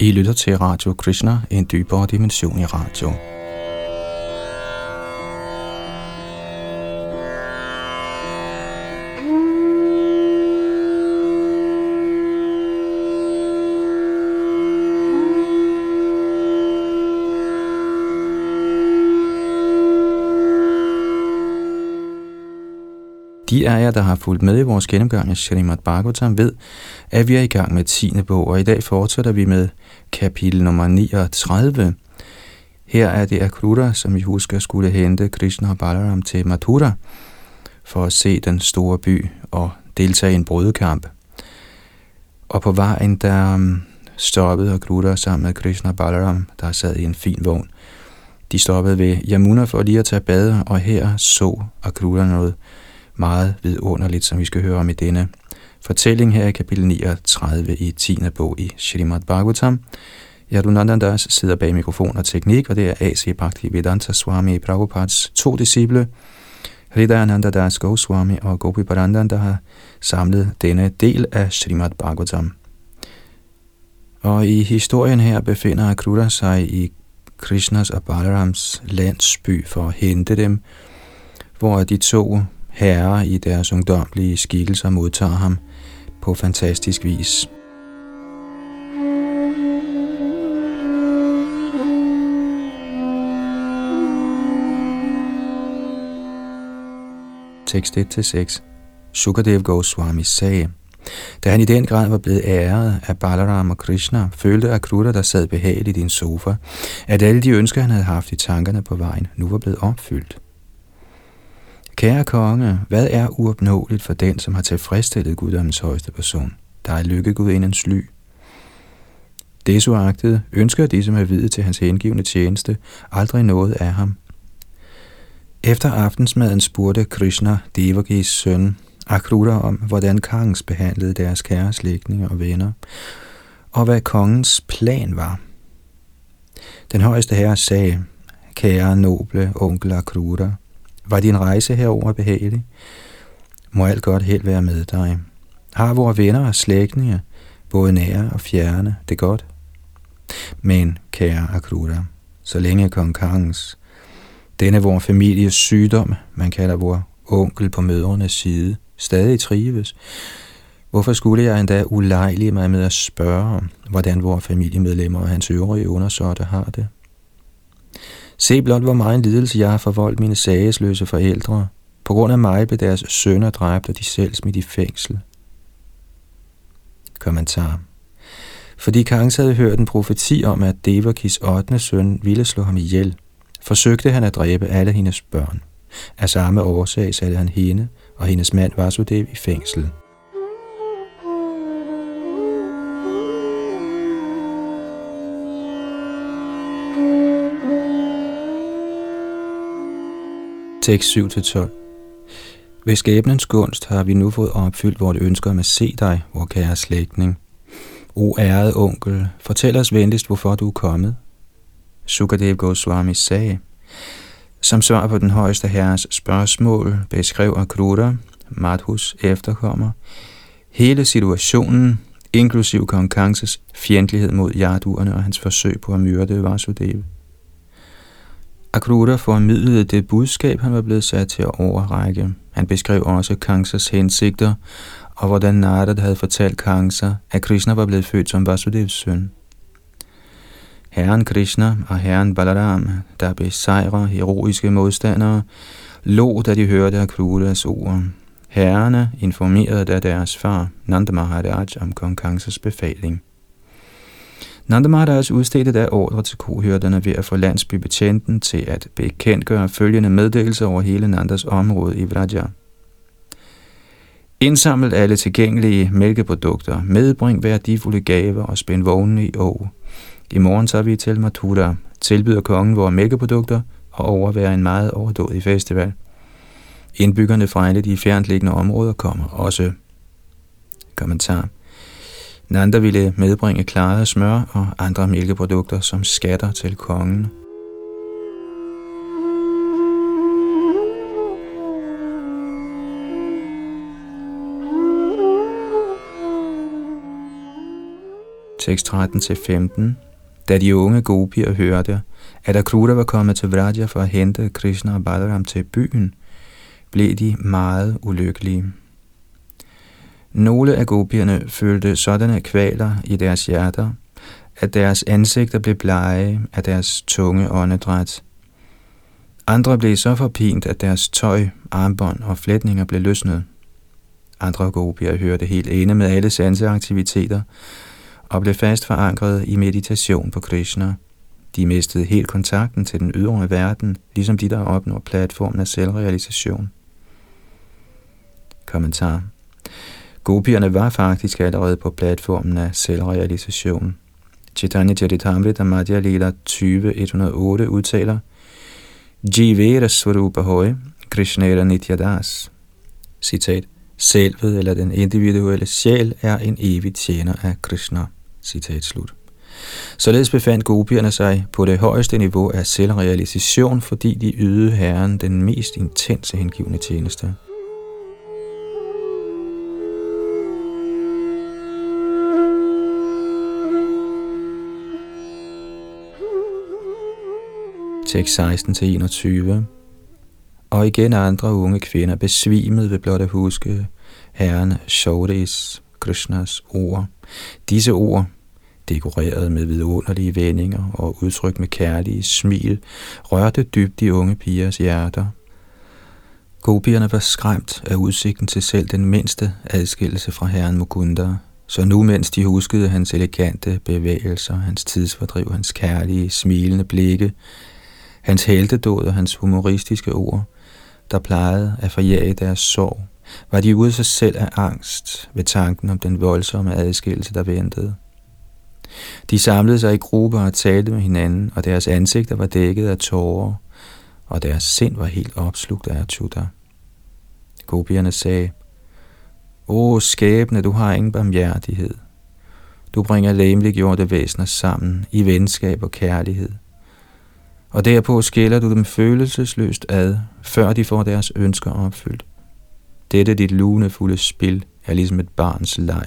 I lytter til Radio Krishna, en dybere dimension i radio. De af jer, der har fulgt med i vores gennemgang af Srimad Bhagavatam, ved, at vi er i gang med 10. bog, og i dag fortsætter vi med kapitel nummer 39. Her er det Akruta, som I husker skulle hente Krishna og Balaram til Mathura for at se den store by og deltage i en brødekamp. Og på vejen der um, stoppede Akruta sammen med Krishna og Balaram, der sad i en fin vogn. De stoppede ved Yamuna for lige at tage bad, og her så Akruta noget meget vidunderligt, som vi skal høre om i denne fortælling her i kapitel 39 i 10. bog i Shrimad Bhagavatam. Yadunandandas sidder bag mikrofon og teknik, og det er A.C. Bhakti Vedanta Swami Prabhupads to disciple, Hridayananda Das Goswami og Gopi Parandan, der har samlet denne del af Srimad Bhagavatam. Og i historien her befinder Akrura sig i Krishnas og Balarams landsby for at hente dem, hvor de to herrer i deres ungdomlige skikkelser modtager ham på fantastisk vis. Tekst 1-6 Sukadev Goswami sagde, da han i den grad var blevet æret af Balaram og Krishna, følte Akruta, der sad behageligt i din sofa, at alle de ønsker, han havde haft i tankerne på vejen, nu var blevet opfyldt. Kære konge, hvad er uopnåeligt for den, som har tilfredsstillet guddommens højeste person? Der er lykkegudindens ly. Desuagtet ønsker de, som er videt til hans hengivende tjeneste, aldrig noget af ham. Efter aftensmaden spurgte Krishna Devagis søn Akrura om, hvordan kongens behandlede deres kære slægtninge og venner, og hvad kongens plan var. Den højeste herre sagde, kære noble onkel Akrura, var din rejse herover behagelig? Må alt godt held være med dig. Har vores venner og slægtninge, både nære og fjerne, det godt? Men, kære Akrura, så længe kong Kangs, denne vor families sygdom, man kalder vor onkel på mødrenes side, stadig trives, hvorfor skulle jeg endda ulejlige mig med at spørge, hvordan vores familiemedlemmer og hans øvrige undersåtter har det? Se blot, hvor meget lidelse jeg har forvoldt mine sagesløse forældre. På grund af mig blev deres sønner dræbt, og de selv smidt i fængsel. Kommentar. Fordi Kangs havde hørt en profeti om, at Devakis 8. søn ville slå ham ihjel, forsøgte han at dræbe alle hendes børn. Af samme årsag satte han hende og hendes mand Vasudev i fængsel. Tekst 7-12 Ved skæbnens gunst har vi nu fået opfyldt vores ønsker om at se dig, vor kære slægtning. O ærede onkel, fortæl os venligst, hvorfor du er kommet. Sukadev Goswami sagde, som svar på den højeste herres spørgsmål, beskrev Akrura, Madhus efterkommer, hele situationen, inklusiv kong Kanses fjendtlighed mod jarduerne og hans forsøg på at myrde Vasudeva. Akrura formidlede det budskab, han var blevet sat til at overrække. Han beskrev også Kangsas hensigter, og hvordan Narada havde fortalt Kansa, at Krishna var blevet født som Vasudevs søn. Herren Krishna og herren Balaram, der besejrer heroiske modstandere, lå, da de hørte Akruras ord. Herrerne informerede da deres far, Nanda Maharaj, om kong Kangsas befaling. Nanda Maharaj udstedte da ordre til kohyrderne ved at få landsbybetjenten til at bekendtgøre følgende meddelelse over hele Nandas område i Vraja. Indsaml alle tilgængelige mælkeprodukter, medbring værdifulde gaver og spænd vognene i år. I morgen tager vi til Mathura, tilbyder kongen vores mælkeprodukter og overværer en meget overdådig festival. Indbyggerne fra alle de fjerntliggende områder kommer også. Kommentar. Nanda ville medbringe klaret smør og andre mælkeprodukter som skatter til kongen. Tekst 13-15 Da de unge gopier hørte, at Akruta var kommet til Vraja for at hente Krishna og Balaram til byen, blev de meget ulykkelige. Nogle af gopierne følte sådanne kvaler i deres hjerter, at deres ansigter blev blege af deres tunge åndedræt. Andre blev så forpint, at deres tøj, armbånd og flætninger blev løsnet. Andre gopier hørte helt ene med alle sanseaktiviteter og blev fast forankret i meditation på Krishna. De mistede helt kontakten til den ydre verden, ligesom de, der opnår platformen af selvrealisation. Kommentar Gopierne var faktisk allerede på platformen af selvrealisation. Chaitanya Charitamrita Madhya Lila 20.108 udtaler Jivera Svarupa Hoy Krishnera Nityadas Citat Selvet eller den individuelle sjæl er en evig tjener af Krishna. Citat slut. Således befandt gopierne sig på det højeste niveau af selvrealisation, fordi de ydede Herren den mest intense hengivne tjeneste. Tekst 16-21 Og igen andre unge kvinder besvimede ved blot at huske Herren Shodis, Krishnas ord. Disse ord, dekoreret med vidunderlige vendinger og udtryk med kærlige smil, rørte dybt de unge pigers hjerter. Gopierne var skræmt af udsigten til selv den mindste adskillelse fra herren Mukunda, så nu mens de huskede hans elegante bevægelser, hans tidsfordriv, hans kærlige, smilende blikke, Hans heltedåd og hans humoristiske ord, der plejede at forjage deres sorg, var de ude sig selv af angst ved tanken om den voldsomme adskillelse, der ventede. De samlede sig i grupper og talte med hinanden, og deres ansigter var dækket af tårer, og deres sind var helt opslugt af Achuta. Gopierne sagde, O skæbne, du har ingen barmhjertighed. Du bringer læmeliggjorte væsener sammen i venskab og kærlighed – og derpå skiller du dem følelsesløst ad, før de får deres ønsker opfyldt. Dette dit lunefulde spil er ligesom et barns leg.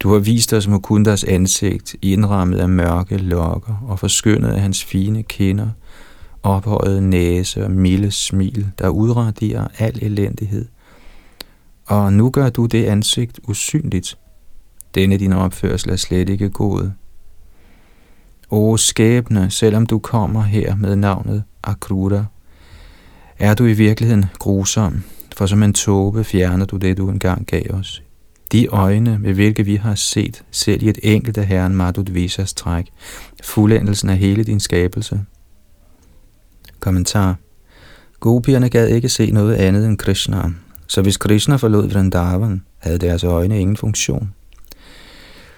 Du har vist os Mukundas ansigt, indrammet af mørke lokker og forskyndet af hans fine kinder, ophøjet næse og milde smil, der udraderer al elendighed. Og nu gør du det ansigt usynligt. Denne din opførsel er slet ikke god. O skæbne, selvom du kommer her med navnet Akrura, er du i virkeligheden grusom, for som en tåbe fjerner du det, du engang gav os. De øjne, med hvilke vi har set, selv i et enkelt af Herren Madhudvisas træk, fuldendelsen af hele din skabelse. Kommentar Gopierne gad ikke se noget andet end Krishna, så hvis Krishna forlod Vrindavan, havde deres øjne ingen funktion.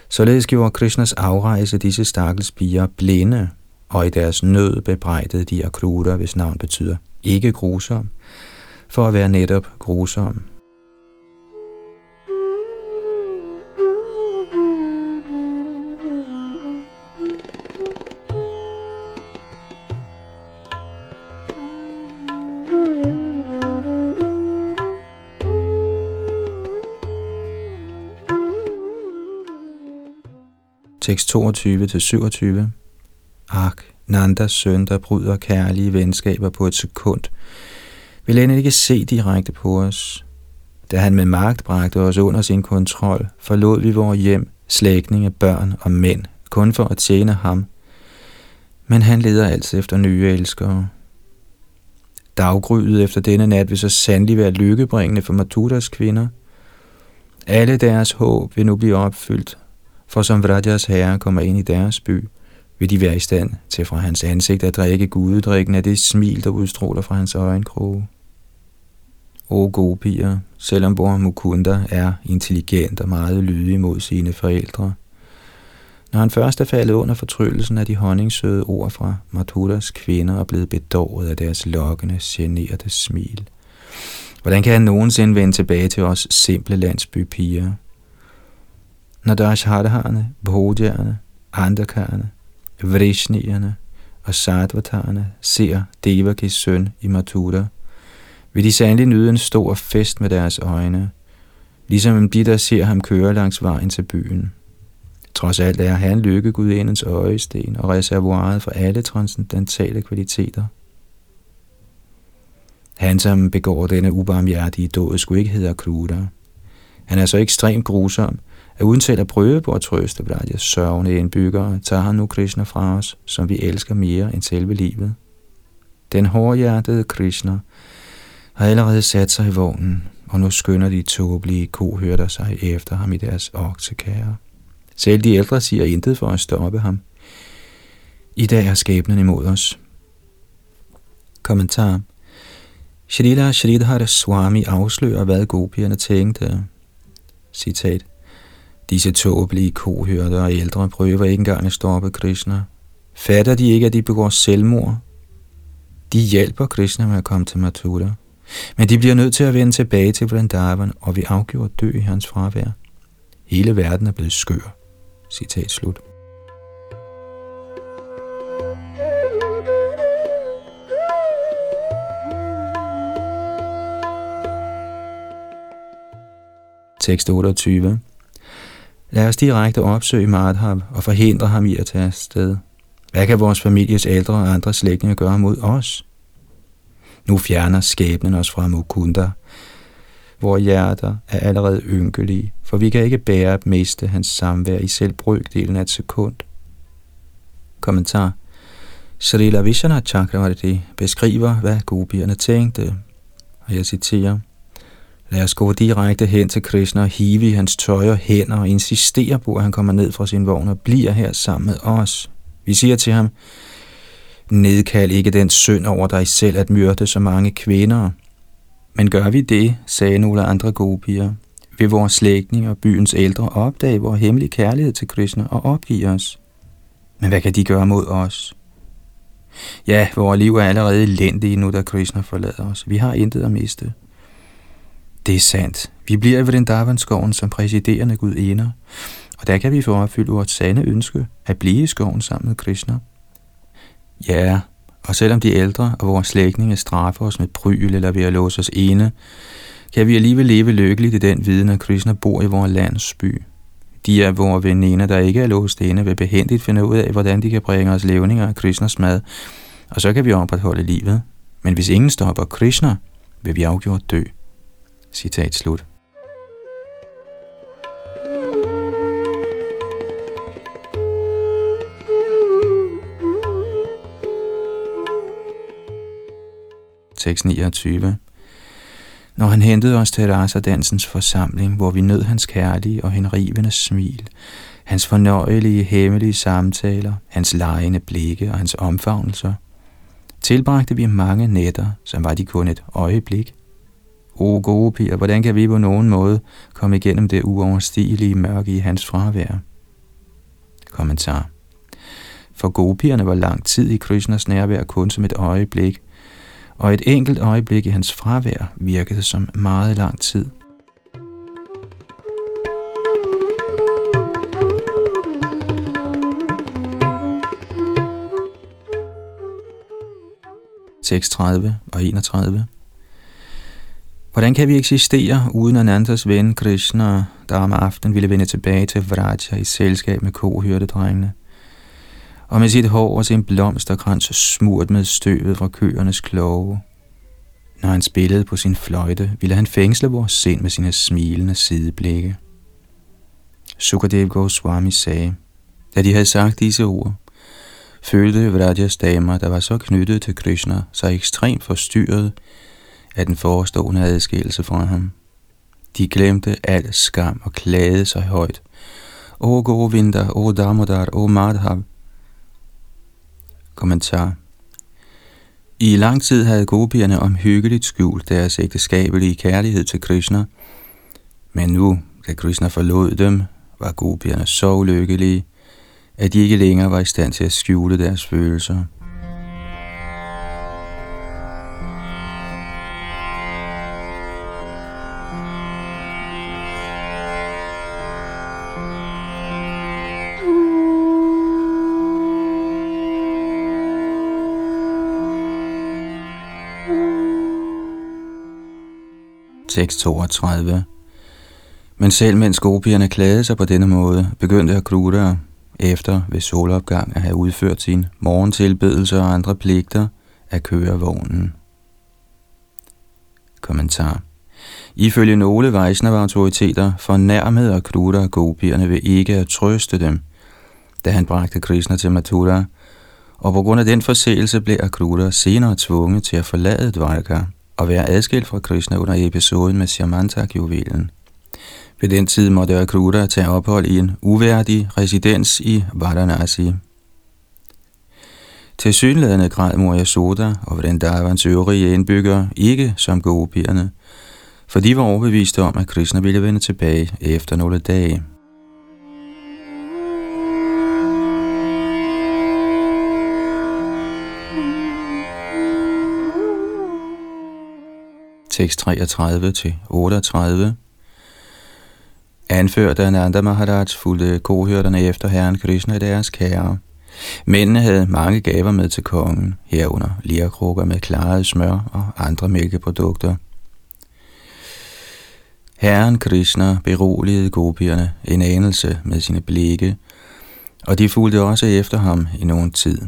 Således gjorde Krishnas afrejse disse stakkels piger blinde, og i deres nød bebrejdede de akruter, hvis navn betyder ikke grusom, for at være netop grusom. Tekst 22-27. Ak, Nandas søn, der bryder kærlige venskaber på et sekund, vil end ikke se direkte på os. Da han med magt bragte os under sin kontrol, forlod vi vores hjem, slægtninge, børn og mænd, kun for at tjene ham. Men han leder altid efter nye elskere. Daggryet efter denne nat vil så sandelig være lykkebringende for Matudas kvinder. Alle deres håb vil nu blive opfyldt, for som Vrajas herre kommer ind i deres by, vil de være i stand til fra hans ansigt at drikke gudedrikken af det smil, der udstråler fra hans øjenkroge. O gopier, selvom Bor Mukunda er intelligent og meget lydig mod sine forældre, når han først er faldet under fortryllelsen af de honningsøde ord fra Mathuras kvinder og blevet bedåret af deres lokkende, generede smil, hvordan kan han nogensinde vende tilbage til os simple landsbypiger? Når Bhodjerne, Andakarne, Vrishnierne og Sadvatarne ser Devakis søn i Mathura, vil de sandelig nyde en stor fest med deres øjne, ligesom de, der ser ham køre langs vejen til byen. Trods alt er han lykkegudindens øjesten og reservoiret for alle transcendentale kvaliteter. Han, som begår denne ubarmhjertige dåd, skulle ikke hedde Kruder. Han er så ekstremt grusom, uden selv at prøve på at trøste Vrajas sørgende indbyggere, tager han nu Krishna fra os, som vi elsker mere end selve livet. Den hårdhjertede Krishna har allerede sat sig i vognen, og nu skynder de tåbelige kohørter sig efter ham i deres oksekære. Selv de ældre siger intet for at stoppe ham. I dag er skæbnen imod os. Kommentar Shrila Shridhar Swami afslører, hvad gopierne tænkte. Citat. Disse tåbelige kohørter og ældre prøver ikke engang at stoppe Krishna. Fatter de ikke, at de begår selvmord? De hjælper Krishna med at komme til Mathura. Men de bliver nødt til at vende tilbage til Vrindavan, og vi afgjorde dø i hans fravær. Hele verden er blevet skør. Citat slut. Tekst 28. Lad os direkte opsøge Madhav og forhindre ham i at tage afsted. Hvad kan vores families ældre og andre slægtninge gøre mod os? Nu fjerner skæbnen os fra Mukunda. Vores hjerter er allerede ynkelige, for vi kan ikke bære at miste hans samvær i selv brøkdelen af et sekund. Kommentar Srila Vishana Chakravarti beskriver, hvad gopierne tænkte, og jeg citerer, Lad os gå direkte hen til Krishna og hive i hans tøj og hænder og insistere på, at han kommer ned fra sin vogn og bliver her sammen med os. Vi siger til ham, nedkald ikke den synd over dig selv at myrde så mange kvinder. Men gør vi det, sagde nogle andre gode piger, vil vores slægtning og byens ældre opdage vores hemmelige kærlighed til Krishna og opgive os. Men hvad kan de gøre mod os? Ja, vores liv er allerede elendige nu, da Krishna forlader os. Vi har intet at miste. Det er sandt. Vi bliver i Vrindavanskoven som præsiderende gudinder, og der kan vi få opfyldt vores sande ønske at blive i skoven sammen med Krishna. Ja, og selvom de ældre og vores slægtninge straffer os med pryl eller ved at låse os ene, kan vi alligevel leve lykkeligt i den viden, at Krishna bor i vores landsby. De er vores veninder, der ikke er låst inde, vil behendigt finde ud af, hvordan de kan bringe os levninger af Krishnas mad, og så kan vi opretholde livet. Men hvis ingen stopper Krishna, vil vi afgjort dø. Citat slut. Tekst 29. Når han hentede os til Rasa-dansens forsamling, hvor vi nød hans kærlige og henrivende smil, hans fornøjelige, hemmelige samtaler, hans lejende blikke og hans omfavnelser, tilbragte vi mange nætter, som var de kun et øjeblik. O gode piger, hvordan kan vi på nogen måde komme igennem det uoverstigelige mørke i hans fravær? Kommentar. For gopierne var lang tid i Krishnas nærvær kun som et øjeblik, og et enkelt øjeblik i hans fravær virkede som meget lang tid. Tekst 30 og 31 Hvordan kan vi eksistere uden Anandas ven Krishna, der om aftenen ville vende tilbage til Vraja i selskab med kohyrdedrengene? Og med sit hår og sin blomsterkrans smurt med støvet fra køernes kloge. Når han spillede på sin fløjte, ville han fængsle vores sind med sine smilende sideblikke. Sukadev Goswami sagde, da de havde sagt disse ord, følte Vrajas damer, der var så knyttet til Krishna, sig ekstremt forstyrret, af den forestående adskillelse fra ham. De glemte al skam og klagede sig højt. O Govinda, O Damodar, O Madhav. Kommentar. I lang tid havde gopierne omhyggeligt skjult deres ægteskabelige kærlighed til Krishna, men nu, da Krishna forlod dem, var gopierne så ulykkelige, at de ikke længere var i stand til at skjule deres følelser. 632. Men selv mens gopierne klagede sig på denne måde, begyndte Akruta efter ved solopgang at have udført sin morgentilbedelse og andre pligter at køre vognen. Kommentar Ifølge nogle Vaisnava-autoriteter fornærmede Akruta gopierne ved ikke at trøste dem, da han bragte Krishna til Mathura, og på grund af den forseelse blev Akruta senere tvunget til at forlade Dvarka og være adskilt fra Krishna under episoden med Shamantak-juvelen. Ved den tid måtte Akruta tage ophold i en uværdig residens i Varanasi. Til synlædende græd mor Soda og Vrindavans øvrige indbyggere ikke som gopierne, for de var overbeviste om, at Krishna ville vende tilbage efter nogle dage. Tekst 33 til 38 Anført af Nanda Maharaj fulgte kohørterne efter herren Krishna i deres kære. Mændene havde mange gaver med til kongen, herunder lierkrukker med klaret smør og andre mælkeprodukter. Herren Krishna beroligede gopierne en anelse med sine blikke, og de fulgte også efter ham i nogen tid.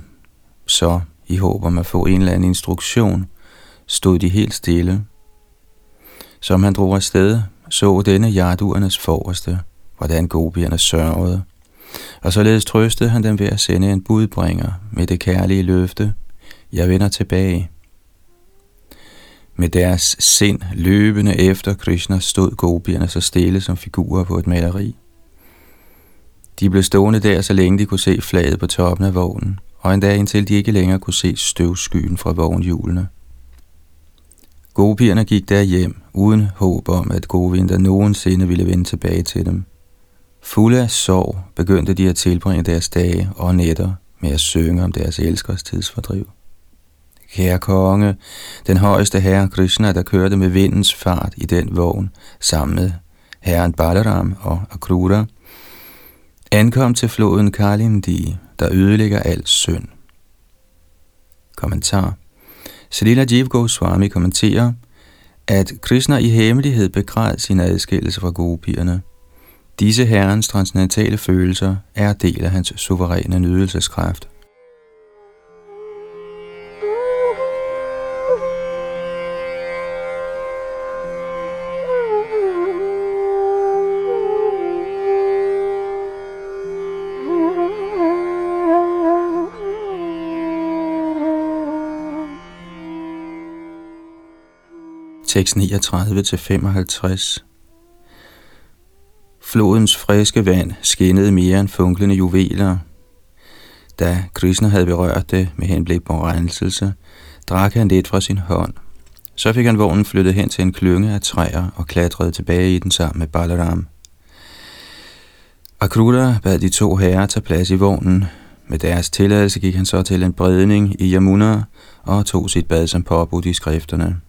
Så, i håb om at få en eller anden instruktion, stod de helt stille. Som han drog afsted, så denne jarduernes forreste, hvordan gopierne sørgede, og således trøstede han dem ved at sende en budbringer med det kærlige løfte, jeg vender tilbage. Med deres sind løbende efter Krishna stod gopierne så stille som figurer på et maleri. De blev stående der, så længe de kunne se flaget på toppen af vognen, og endda indtil de ikke længere kunne se støvskyen fra vognhjulene. Gopierne gik der hjem, uden håb om, at Govinda nogensinde ville vende tilbage til dem. Fulde af sorg begyndte de at tilbringe deres dage og nætter med at synge om deres elskers tidsfordriv. Kære konge, den højeste herre Krishna, der kørte med vindens fart i den vogn, sammen med herren Balaram og Akrura, ankom til floden Kalindi, der ødelægger al synd. Kommentar Srila Jiv Goswami kommenterer, at Krishna i hemmelighed begræd sin adskillelse fra gopierne. Disse herrens transcendentale følelser er del af hans suveræne nydelseskraft. Tekst 39-55. Flodens friske vand skinnede mere end funklende juveler. Da Krishna havde berørt det med henblik på renselse, drak han lidt fra sin hånd. Så fik han vognen flyttet hen til en klynge af træer og klatrede tilbage i den sammen med Balaram. Akruta bad de to herrer tage plads i vognen. Med deres tilladelse gik han så til en bredning i Yamuna og tog sit bad som påbudt i skrifterne.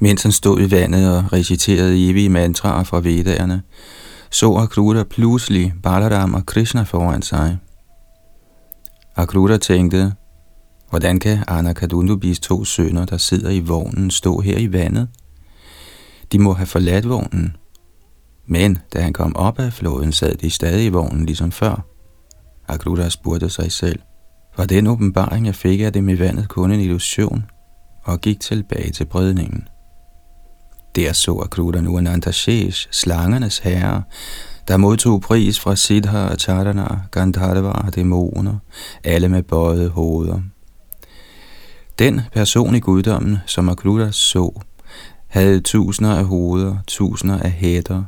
Mens han stod i vandet og reciterede evige mantraer fra vedderne, så Akruta pludselig Balaram og Krishna foran sig. Akruta tænkte, hvordan kan Anakadundubis to sønner, der sidder i vognen, stå her i vandet? De må have forladt vognen. Men da han kom op af floden, sad de stadig i vognen ligesom før. Akruta spurgte sig selv, var den åbenbaring, jeg fik af dem i vandet kun en illusion, og gik tilbage til bredningen. Der så Akruta nu Anantashesh, slangernes herre, der modtog pris fra Siddha, Chardana, Gandharva og dæmoner, alle med bøjede hoveder. Den person i guddommen, som Akruta så, havde tusinder af hoveder, tusinder af hætter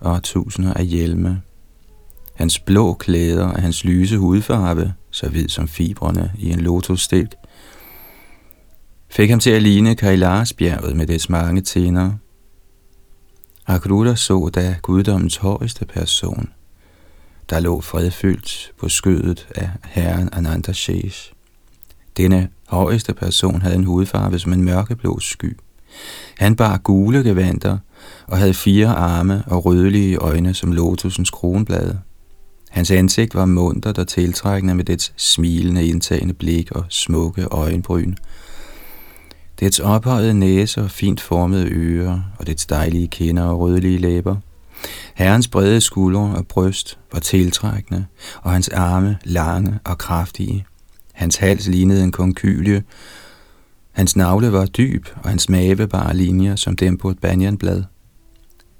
og tusinder af hjelme. Hans blå klæder og hans lyse hudfarve, så hvid som fibrene i en lotusstilk, fik ham til at ligne Kailasbjerget med dets mange tænder. Akruta så da guddommens højeste person, der lå fredfyldt på skødet af herren Ananda Shesh. Denne højeste person havde en hudfarve som en mørkeblå sky. Han bar gule gevanter og havde fire arme og rødlige øjne som lotusens kronblade. Hans ansigt var muntert og tiltrækkende med dets smilende indtagende blik og smukke øjenbryn. Dets ophøjede næse og fint formede ører og dets dejlige kinder og rødlige læber Herrens brede skuldre og bryst var tiltrækkende, og hans arme lange og kraftige. Hans hals lignede en konkylie, hans navle var dyb, og hans mave bare linjer som dem på et banyanblad.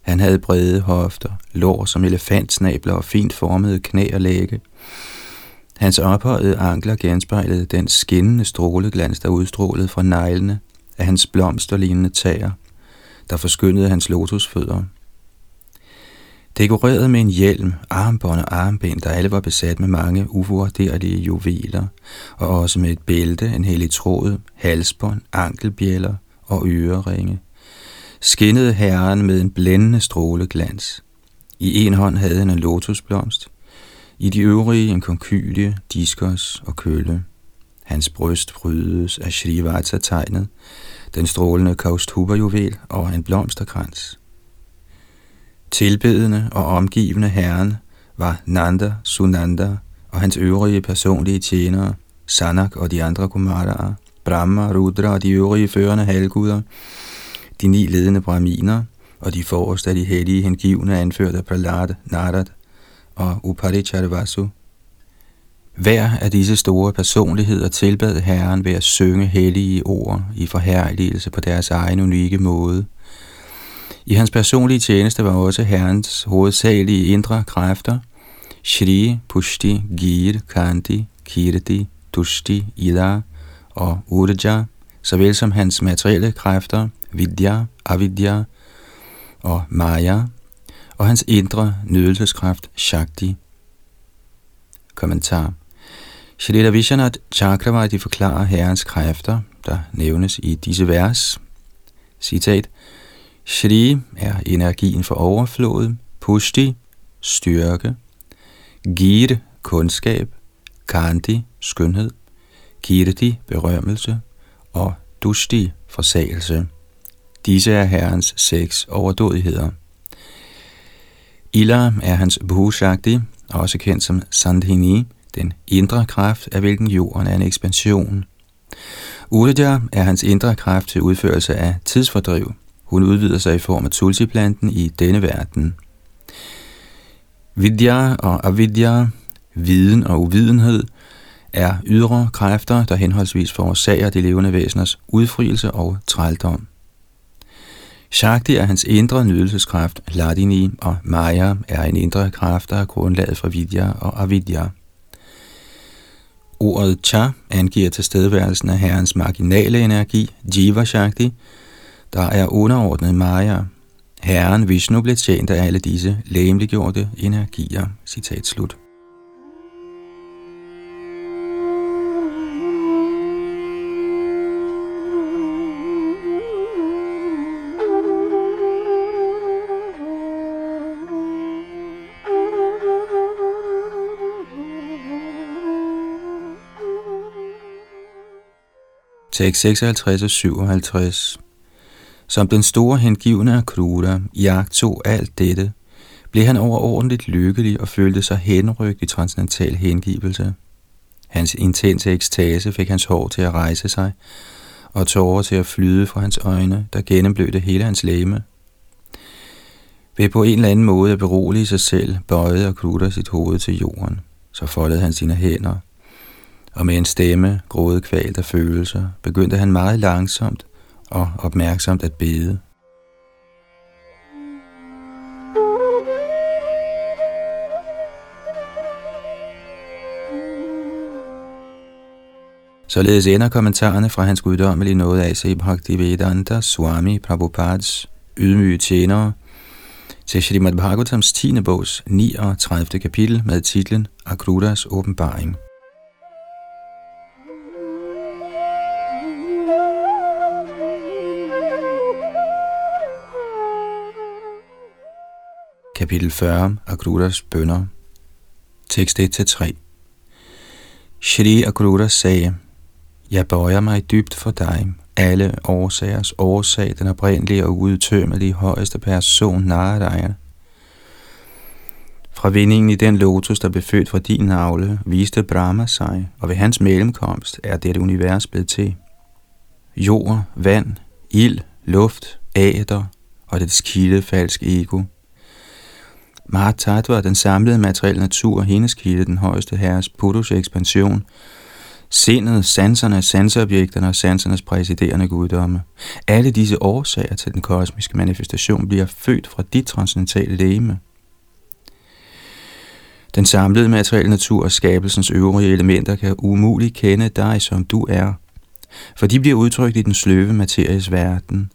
Han havde brede hofter, lår som elefantsnabler og fint formede knæ og lægge. Hans ophøjede ankler genspejlede den skinnende stråleglans, der udstrålede fra neglene af hans blomsterlignende tager, der forskyndede hans lotusfødder. Dekoreret med en hjelm, armbånd og armbind, der alle var besat med mange uvurderlige juveler, og også med et bælte, en hellig tråd, halsbånd, ankelbjæller og øreringe, skinnede herren med en blændende stråleglans. I en hånd havde han en lotusblomst, i de øvrige en konkylie, diskos og kølle. Hans bryst brydes af Shrivata-tegnet, den strålende kausthuberjuvel og en blomsterkrans. Tilbedende og omgivende herren var Nanda, Sunanda og hans øvrige personlige tjenere, Sanak og de andre Kumaraer, Brahma, Rudra og de øvrige førende halvguder, de ni ledende brahminer og de forreste af de hellige hengivne anført af Prahlad, Narad og Uparicharvasu. Hver af disse store personligheder tilbad Herren ved at synge hellige ord i forherligelse på deres egen unikke måde. I hans personlige tjeneste var også Herrens hovedsagelige indre kræfter, Shri, Pushti, Gir, Kanti, Kirti, Tushti, Ida og Urja, såvel som hans materielle kræfter, Vidya, Avidya og Maya, og hans indre nydelseskraft, Shakti. Kommentar Shrita Vishwanath Chakravarti forklarer herrens kræfter, der nævnes i disse vers. Citat. Shri er energien for overflod, Pushti, styrke, Gir, kundskab, Kanti, skønhed, Kirti, berømmelse, og Dushti, forsagelse. Disse er herrens seks overdådigheder. Ila er hans Bhushakti, også kendt som Sandhini, den indre kraft, af hvilken jorden er en ekspansion. Urja er hans indre kraft til udførelse af tidsfordriv. Hun udvider sig i form af tulsiplanten i denne verden. Vidya og avidya, viden og uvidenhed, er ydre kræfter, der henholdsvis forårsager de levende væseners udfrielse og trældom. Shakti er hans indre nydelseskraft, Ladini, og Maya er en indre kraft, der er grundlaget for Vidya og Avidya. Ordet cha angiver tilstedeværelsen af herrens marginale energi, Jiva Shakti, der er underordnet Maya. Herren Vishnu blev tjent af alle disse læmeliggjorte energier. Citat slut. Tekst 56 og 57. Som den store hengivne af Kruda jagtog alt dette, blev han overordentligt lykkelig og følte sig henrygt i transcendental hengivelse. Hans intense ekstase fik hans hår til at rejse sig, og tårer til at flyde fra hans øjne, der gennemblødte hele hans læme. Ved på en eller anden måde at berolige sig selv, bøjede Kruda sit hoved til jorden. Så foldede han sine hænder og med en stemme, grådet kvalt af følelser, begyndte han meget langsomt og opmærksomt at bede. Således ender kommentarerne fra hans guddommelige nåde af Sri Bhaktivedanta Swami Prabhupads ydmyge tjenere til Srimad Bhagavatams 10. bogs 39. kapitel med titlen Akrutas åbenbaring. Kapitel 40 Akrudas bønder Tekst 1-3 Shri Akrudas sagde, Jeg bøjer mig dybt for dig, alle årsagers årsag, den oprindelige og udtømmelige højeste person, Narayana. Fra vindingen i den lotus, der blev født fra din navle, viste Brahma sig, og ved hans mellemkomst er dette univers blevet til. Jord, vand, ild, luft, æder og dets kildefalsk ego ego – Mahatattva, den samlede materielle natur, hendes kilde, den højeste herres Purus ekspansion, sindet, sanserne, sanseobjekterne og sansernes præsiderende guddomme. Alle disse årsager til den kosmiske manifestation bliver født fra dit transcendentale læme. Den samlede materielle natur og skabelsens øvrige elementer kan umuligt kende dig, som du er, for de bliver udtrykt i den sløve materies verden.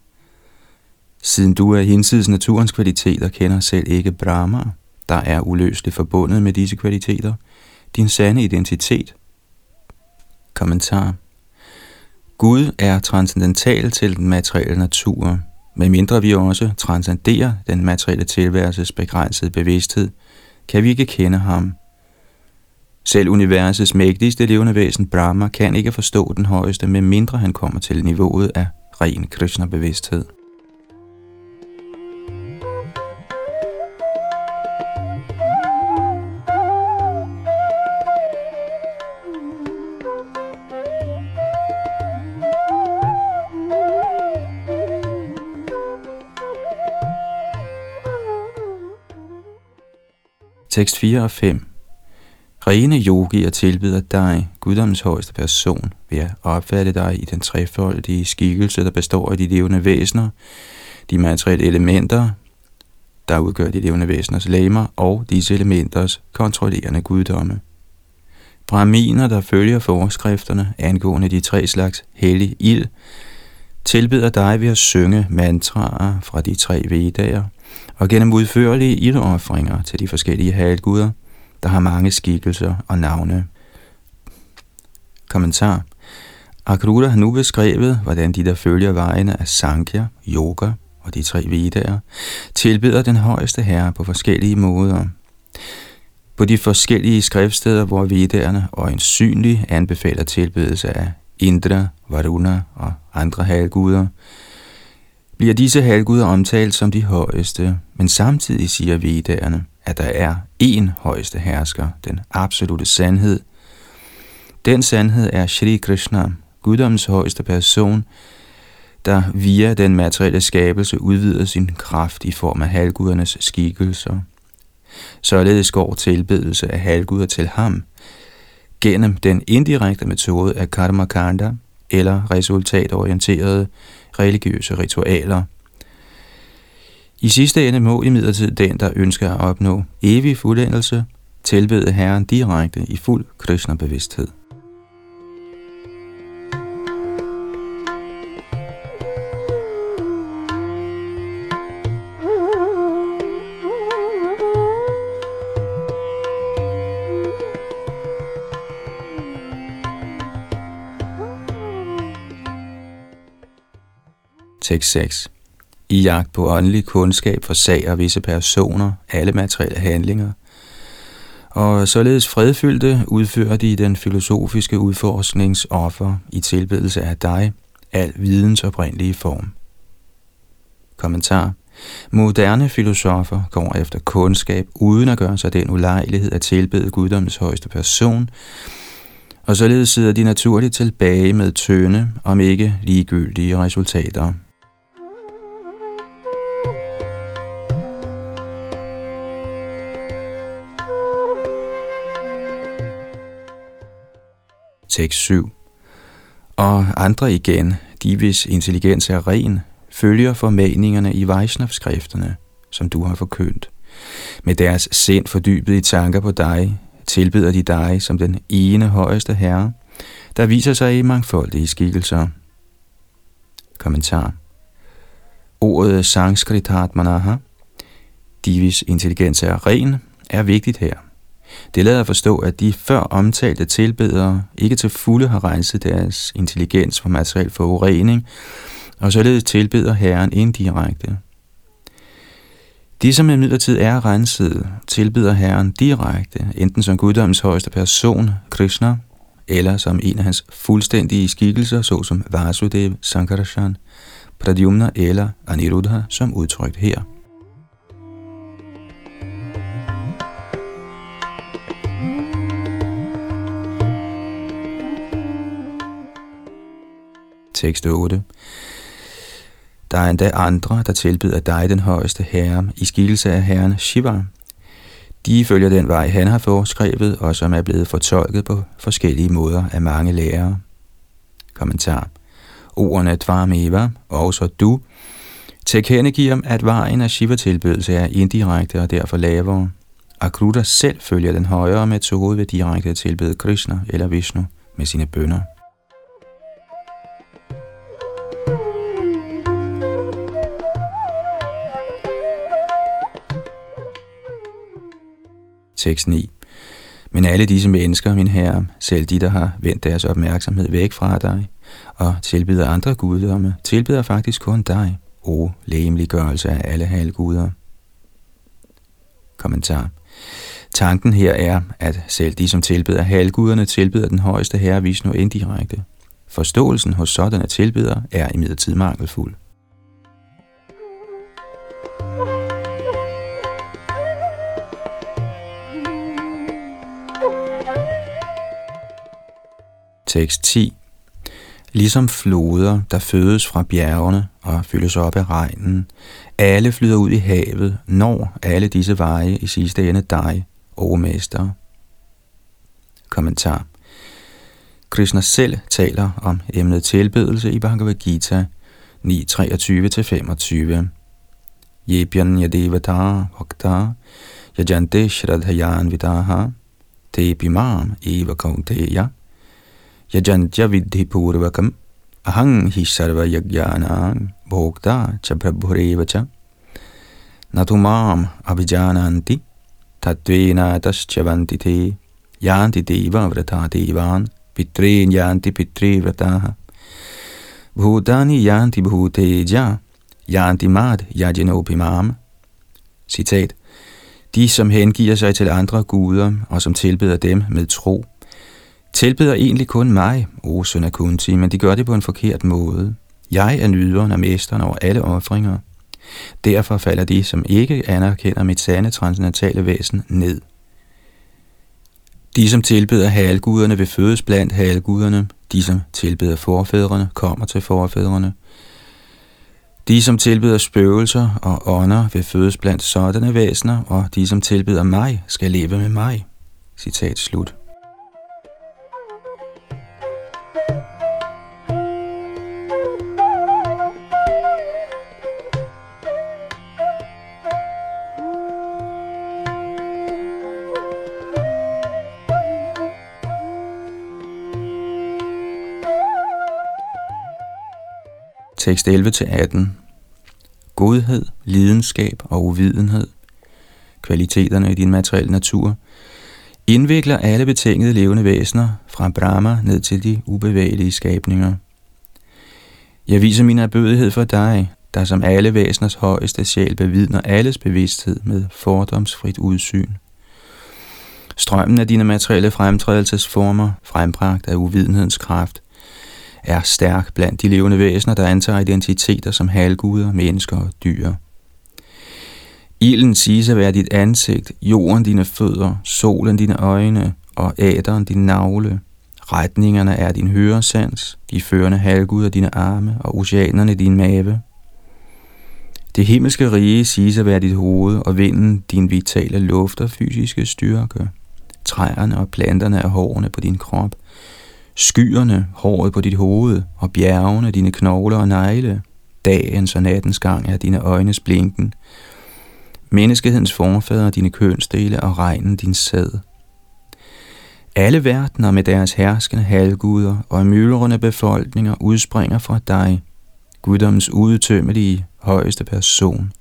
Siden du er hinsides naturens kvaliteter, kender selv ikke Brahma, der er uløseligt forbundet med disse kvaliteter, din sande identitet. Kommentar Gud er transcendental til den materielle natur, medmindre vi også transcenderer den materielle tilværelses begrænsede bevidsthed – kan vi ikke kende ham. Selv universets mægtigste levende væsen Brahma kan ikke forstå den højeste, medmindre han kommer til niveauet af ren Krishna-bevidsthed. Tekst 4 og 5 Rene yogier tilbyder dig, guddommens højeste person, ved at opfatte dig i den trefoldige skikkelse, der består af de levende væsener, de materielle elementer, der udgør de levende væseners lemmer og disse elementers kontrollerende guddomme. Brahminer, der følger forskrifterne angående de tre slags hellig ild, tilbyder dig ved at synge mantraer fra de tre vedager, og gennem udførlige ildoffringer til de forskellige halvguder, der har mange skikkelser og navne. Kommentar Akrura har nu beskrevet, hvordan de, der følger vejene af Sankhya, Yoga og de tre Vedaer, tilbeder den højeste herre på forskellige måder. På de forskellige skriftsteder, hvor Vedaerne øjensynligt anbefaler tilbedelse af Indra, Varuna og andre halvguder, bliver disse halvguder omtalt som de højeste, men samtidig siger vedderne, at der er én højeste hersker, den absolute sandhed. Den sandhed er Shri Krishna, guddommens højeste person, der via den materielle skabelse udvider sin kraft i form af halvgudernes skikkelser. Således går tilbedelse af halvguder til ham gennem den indirekte metode af karma kanda eller resultatorienterede religiøse ritualer. I sidste ende må imidlertid den, der ønsker at opnå evig fuldendelse, tilbede Herren direkte i fuld Krishna-bevidsthed. Tekst 6. I jagt på åndelig kundskab og visse personer alle materielle handlinger, og således fredfyldte udfører de den filosofiske udforskningsoffer i tilbedelse af dig, al videns oprindelige form. Kommentar Moderne filosofer går efter kundskab uden at gøre sig den ulejlighed at tilbede guddommens højeste person, og således sidder de naturligt tilbage med tønde, om ikke ligegyldige resultater. Tekst 7. Og andre igen, de hvis intelligens er ren, følger formaningerne i Vaishnav-skrifterne, som du har forkyndt. Med deres sind fordybet i tanker på dig, tilbeder de dig som den ene højeste herre, der viser sig i mangfoldige skikkelser. Kommentar Ordet Sanskrit manaha, divis intelligens er ren, er vigtigt her. Det lader forstå, at de før omtalte tilbedere ikke til fulde har renset deres intelligens for materiel forurening, og således tilbeder Herren indirekte. De, som imidlertid er renset, tilbeder Herren direkte, enten som guddommens højeste person, Krishna, eller som en af hans fuldstændige skikkelser, såsom Vasudev, Sankarashan, Pradyumna eller Aniruddha, som udtrykt her. Tekst 8. Der er endda andre, der tilbyder dig den højeste herre i skikkelse af herren Shiva. De følger den vej, han har foreskrevet, og som er blevet fortolket på forskellige måder af mange lærere. Kommentar. Ordene Dvarmeva, og så du, tilkendegiver, at vejen af Shiva-tilbedelse er indirekte og derfor lavere. Akruta selv følger den højere metode ved direkte at tilbede Krishna eller Vishnu med sine bønder. Tekst 9. Men alle disse mennesker, min herre, selv de, der har vendt deres opmærksomhed væk fra dig og tilbyder andre guddomme, tilbyder faktisk kun dig, o lægemliggørelse af alle halvguder. Kommentar. Tanken her er, at selv de, som tilbeder halvguderne, tilbeder den højeste herre Vishnu indirekte. Forståelsen hos sådanne tilbedere er imidlertid mangelfuld. Tekst 10 Ligesom floder, der fødes fra bjergene og fyldes op af regnen, alle flyder ud i havet, når alle disse veje i sidste ende dig, o mester. Kommentar Krishna selv taler om emnet tilbedelse i Bhagavad Gita 9.23-25. Yebyan yadevata bhakta yajante shradhayan vidaha te bimam eva kaunteya yajantya vidhi purvakam अहं hi sarva yagyanang bhokta cha prabhureva cha natumam abhijananti tatvena taschavanti te yanti deva vrata devan pitren yanti pitre vrataha bhutani yanti bhuteja yanti mad yajinopimam Citat. De, som hengiver sig til andre guder og som tilbeder dem med tro, tilbeder egentlig kun mig, o søn af Kunti, men de gør det på en forkert måde. Jeg er nyderen og mesteren over alle offringer. Derfor falder de, som ikke anerkender mit sande transcendentale væsen, ned. De, som tilbeder halguderne, vil fødes blandt halguderne. De, som tilbeder forfædrene, kommer til forfædrene. De, som tilbeder spøgelser og ånder, vil fødes blandt sådanne væsener, og de, som tilbeder mig, skal leve med mig. Citat slut. Tekst 11-18. Godhed, lidenskab og uvidenhed, kvaliteterne i din materielle natur, indvikler alle betingede levende væsener fra Brahma ned til de ubevægelige skabninger. Jeg viser min erbødighed for dig, der som alle væseners højeste sjæl bevidner alles bevidsthed med fordomsfrit udsyn. Strømmen af dine materielle fremtrædelsesformer, frembragt af uvidenhedens kraft, er stærk blandt de levende væsener, der antager identiteter som halvguder, mennesker og dyr. Ilden siges at være dit ansigt, jorden dine fødder, solen dine øjne og æderen din navle. Retningerne er din høresans, de førende halvguder dine arme og oceanerne din mave. Det himmelske rige siges at være dit hoved, og vinden din vitale luft og fysiske styrke. Træerne og planterne er hårene på din krop, Skyerne, håret på dit hoved, og bjergene, dine knogler og negle. Dagens og nattens gang er dine øjnes blinken. Menneskehedens forfædre, dine kønsdele og regnen din sæd. Alle verdener med deres herskende halvguder og myldrende befolkninger udspringer fra dig, guddommens udtømmelige højeste person.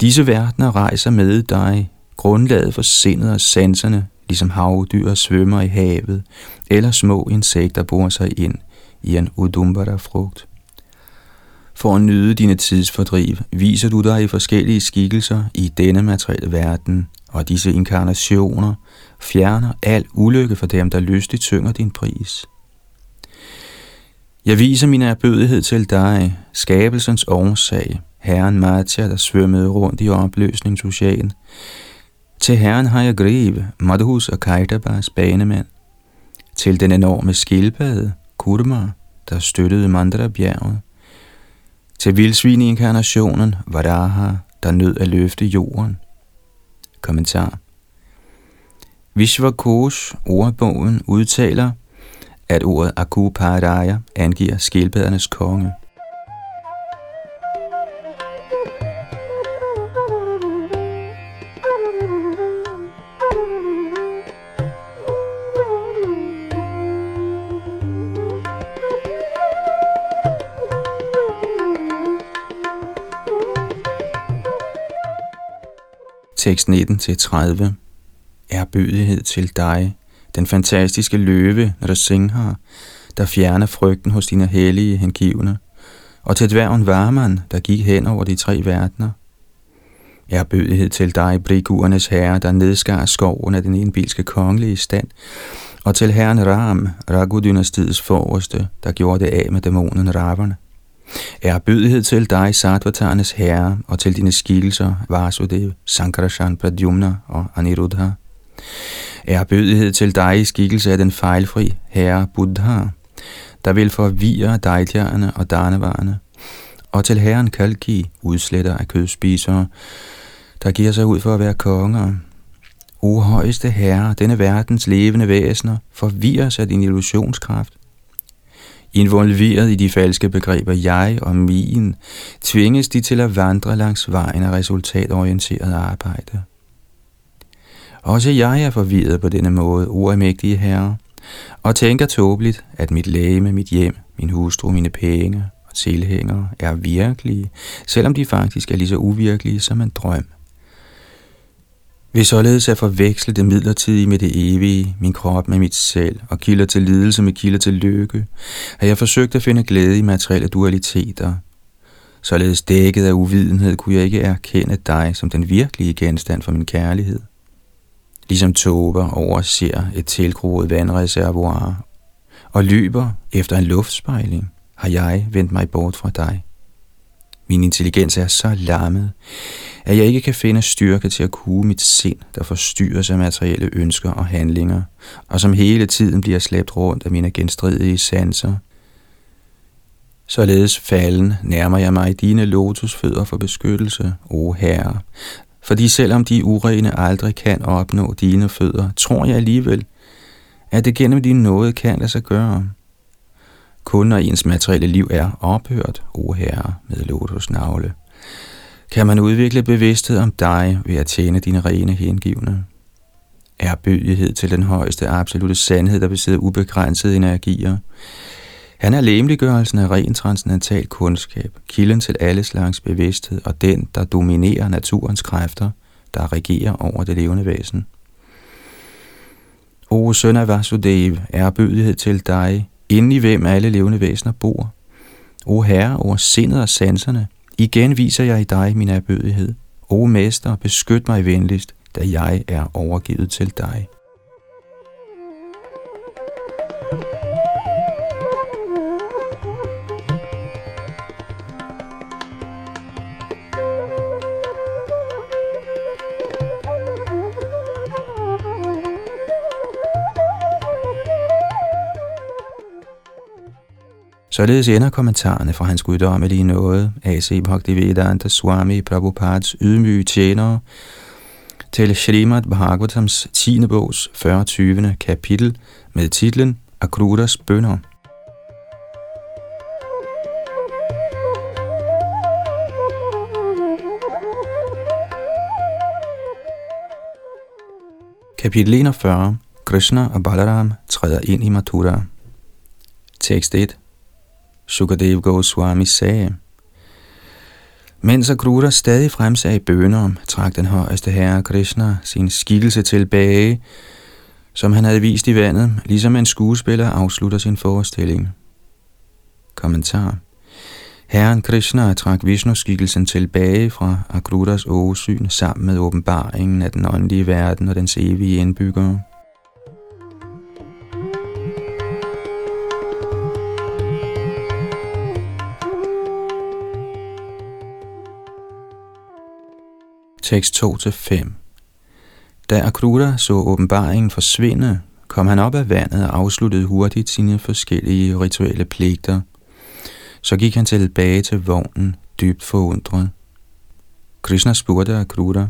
Disse verdener rejser med dig, grundlaget for sindet og sanserne, ligesom havdyr svømmer i havet, eller små insekter borer sig ind i en udumbara-frugt. For at nyde dine tidsfordriv, viser du dig i forskellige skikkelser i denne materielle verden, og disse inkarnationer fjerner al ulykke for dem, der lystigt synger din pris. Jeg viser min erbødighed til dig, skabelsens årsag, Herren Matja, der svømmede rundt i opløsningsocean, til herren har jeg gribe, Madhus og Kaitabas banemænd. Til den enorme skildpadde, Kurma, der støttede Mandra-bjerget. Til vildsvin-inkarnationen, Varaha, der nød at løfte jorden. Kommentar Vishvakosh, ordbogen, udtaler, at ordet Akuparaya angiver skildpaddernes konge. 19-30 er bødighed til dig, den fantastiske løve, når der Singha, der fjerner frygten hos dine hellige hengivne, og til dværgen Varman, der gik hen over de tre verdener. Er bødighed til dig, brigurernes herre, der nedskar skoven af den indbilske kongelige stand, og til herren Ram, Raghu-dynastiets forreste, der gjorde det af med dæmonen Ravana. Er bødighed til dig, Sattvatarnes herre, og til dine skikkelser, Vasudev, Sankarashan, Pradyumna og Aniruddha. Er bødighed til dig i skikkelse af den fejlfri herre Buddha, der vil forvirre dejtjerne og darnevarerne, og til herren Kalki, udsletter af kødspisere, der giver sig ud for at være konger. O højeste herre, denne verdens levende væsener, forvirres af din illusionskraft, Involveret i de falske begreber jeg og min, tvinges de til at vandre langs vejen af resultatorienteret arbejde. Også jeg er forvirret på denne måde, ualmægtige herre, og tænker tåbeligt, at mit læge, mit hjem, min hustru, mine penge og tilhængere er virkelige, selvom de faktisk er lige så uvirkelige som en drøm. Ved således at forveksle det midlertidige med det evige, min krop med mit selv, og kilder til lidelse med kilder til lykke, har jeg forsøgt at finde glæde i materielle dualiteter. Således dækket af uvidenhed kunne jeg ikke erkende dig som den virkelige genstand for min kærlighed. Ligesom tober overser et tilgroet vandreservoir og løber efter en luftspejling, har jeg vendt mig bort fra dig. Min intelligens er så lammet, at jeg ikke kan finde styrke til at kue mit sind, der forstyrres af materielle ønsker og handlinger, og som hele tiden bliver slæbt rundt af mine genstridige sanser. Således falden nærmer jeg mig dine lotusfødder for beskyttelse, o Herre, fordi selvom de urene aldrig kan opnå dine fødder, tror jeg alligevel, at det gennem din nåde kan lade sig gøre. Kun når ens materielle liv er ophørt, o Herre, med lotusnavle, kan man udvikle bevidsthed om dig ved at tjene dine rene hengivne. Er bødighed til den højeste absolute sandhed, der besidder ubegrænsede energier. Han er lemliggørelsen af ren transcendental kundskab, kilden til alle slags bevidsthed og den, der dominerer naturens kræfter, der regerer over det levende væsen. O søn af Vasudev, er bødighed til dig, inden i hvem alle levende væsener bor. O Herre over sindet og sanserne, igen viser jeg i dig min erbødighed. O Mester, beskyt mig venligst, da jeg er overgivet til dig. Således ender kommentarerne fra hans guddommelige nåde, A.C. Bhaktivedanta Swami Prabhupads ydmyge tjenere, til Srimad Bhagavatams 10. bogs 40. kapitel med titlen Akrutas bønder. Kapitel 41 Krishna og Balaram træder ind i Mathura. Tekst 1 Sukadev Goswami sagde. Mens Akrura stadig fremsag bønder om, trak den højeste herre Krishna sin skikkelse tilbage, som han havde vist i vandet, ligesom en skuespiller afslutter sin forestilling. Kommentar Herren Krishna trak Vishnu-skikkelsen tilbage fra Agrudas åsyn sammen med åbenbaringen af den åndelige verden og dens evige indbyggere. Tekst 2-5 Da Akrura så åbenbaringen forsvinde, kom han op af vandet og afsluttede hurtigt sine forskellige rituelle pligter. Så gik han tilbage til vognen, dybt forundret. Krishna spurgte Akrura,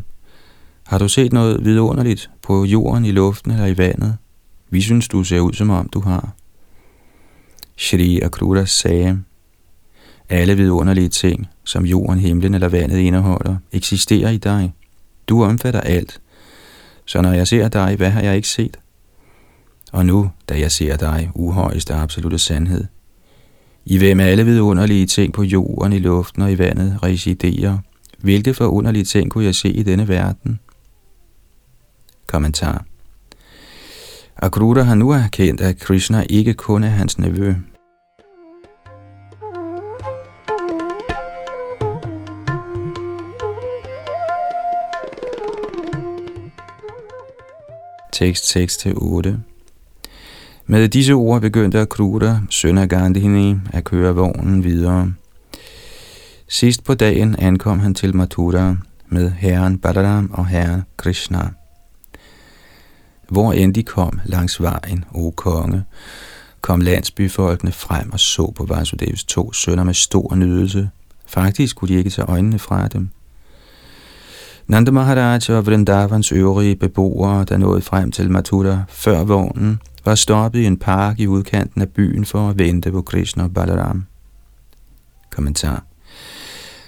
Har du set noget vidunderligt på jorden, i luften eller i vandet? Vi synes, du ser ud som om du har. Shri Akruta sagde, alle vidunderlige ting, som jorden, himlen eller vandet indeholder, eksisterer i dig. Du omfatter alt. Så når jeg ser dig, hvad har jeg ikke set? Og nu, da jeg ser dig, uhøjeste absolute sandhed, i hvem alle vidunderlige ting på jorden, i luften og i vandet residerer, hvilke forunderlige ting kunne jeg se i denne verden? Kommentar Akruta har nu erkendt, at Krishna ikke kun er hans nevø. Tekst 6-8 Med disse ord begyndte Akruta, søn af Gandhini, at køre vognen videre. Sidst på dagen ankom han til Mathura med herren Balaram og herren Krishna. Hvor end de kom langs vejen, o konge, kom landsbyfolkene frem og så på Vasudevs to sønner med stor nydelse. Faktisk kunne de ikke tage øjnene fra dem. Nanda Maharaj og Vrindavans øvrige beboere, der nåede frem til Mathura før vognen, var stoppet i en park i udkanten af byen for at vente på Krishna og Balaram. Kommentar